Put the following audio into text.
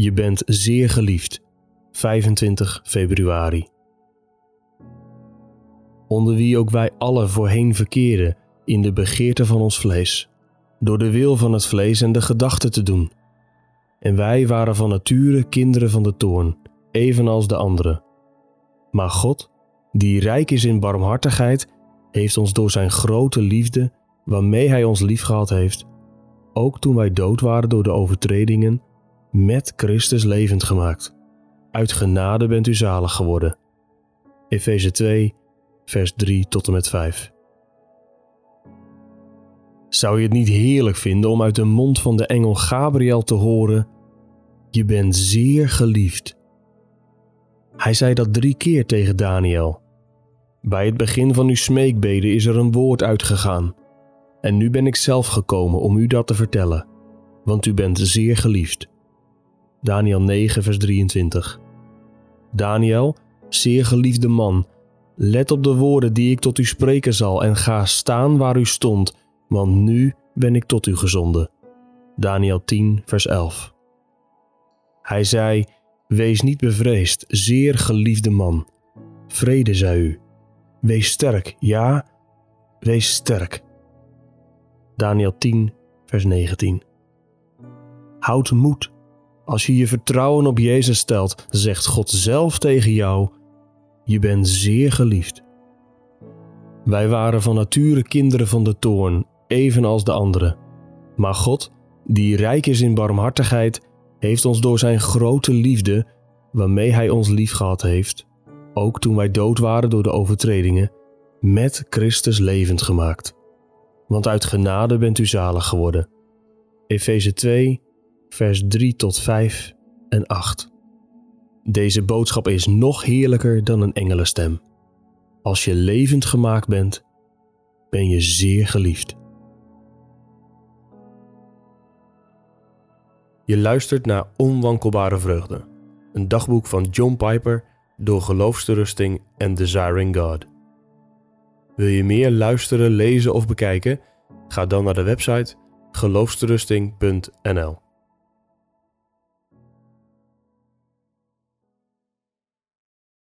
Je bent zeer geliefd. 25 februari. Onder wie ook wij alle voorheen verkeerden in de begeerte van ons vlees, door de wil van het vlees en de gedachten te doen. En wij waren van nature kinderen van de toorn, evenals de anderen. Maar God, die rijk is in barmhartigheid, heeft ons door zijn grote liefde, waarmee hij ons liefgehad heeft, ook toen wij dood waren door de overtredingen, met Christus levend gemaakt. Uit genade bent u zalig geworden. Efeze 2, vers 3 tot en met 5. Zou je het niet heerlijk vinden om uit de mond van de engel Gabriel te horen: Je bent zeer geliefd? Hij zei dat drie keer tegen Daniel. Bij het begin van uw smeekbeden is er een woord uitgegaan. En nu ben ik zelf gekomen om u dat te vertellen, want u bent zeer geliefd. Daniel 9, vers 23. Daniel, zeer geliefde man, let op de woorden die ik tot u spreken zal en ga staan waar u stond, want nu ben ik tot u gezonden. Daniel 10, vers 11. Hij zei: Wees niet bevreesd, zeer geliefde man. Vrede zij u. Wees sterk, ja, wees sterk. Daniel 10, vers 19. Houd moed. Als je je vertrouwen op Jezus stelt, zegt God zelf tegen jou: Je bent zeer geliefd. Wij waren van nature kinderen van de toorn, evenals de anderen. Maar God, die rijk is in barmhartigheid, heeft ons door zijn grote liefde, waarmee Hij ons liefgehad heeft, ook toen wij dood waren door de overtredingen, met Christus levend gemaakt. Want uit genade bent u zalig geworden. Efeze 2, vers 3 tot 5 en 8. Deze boodschap is nog heerlijker dan een engelenstem. Als je levend gemaakt bent, ben je zeer geliefd. Je luistert naar Onwankelbare Vreugde, een dagboek van John Piper door Geloofsterusting en Desiring God. Wil je meer luisteren, lezen of bekijken? Ga dan naar de website geloofsterusting.nl.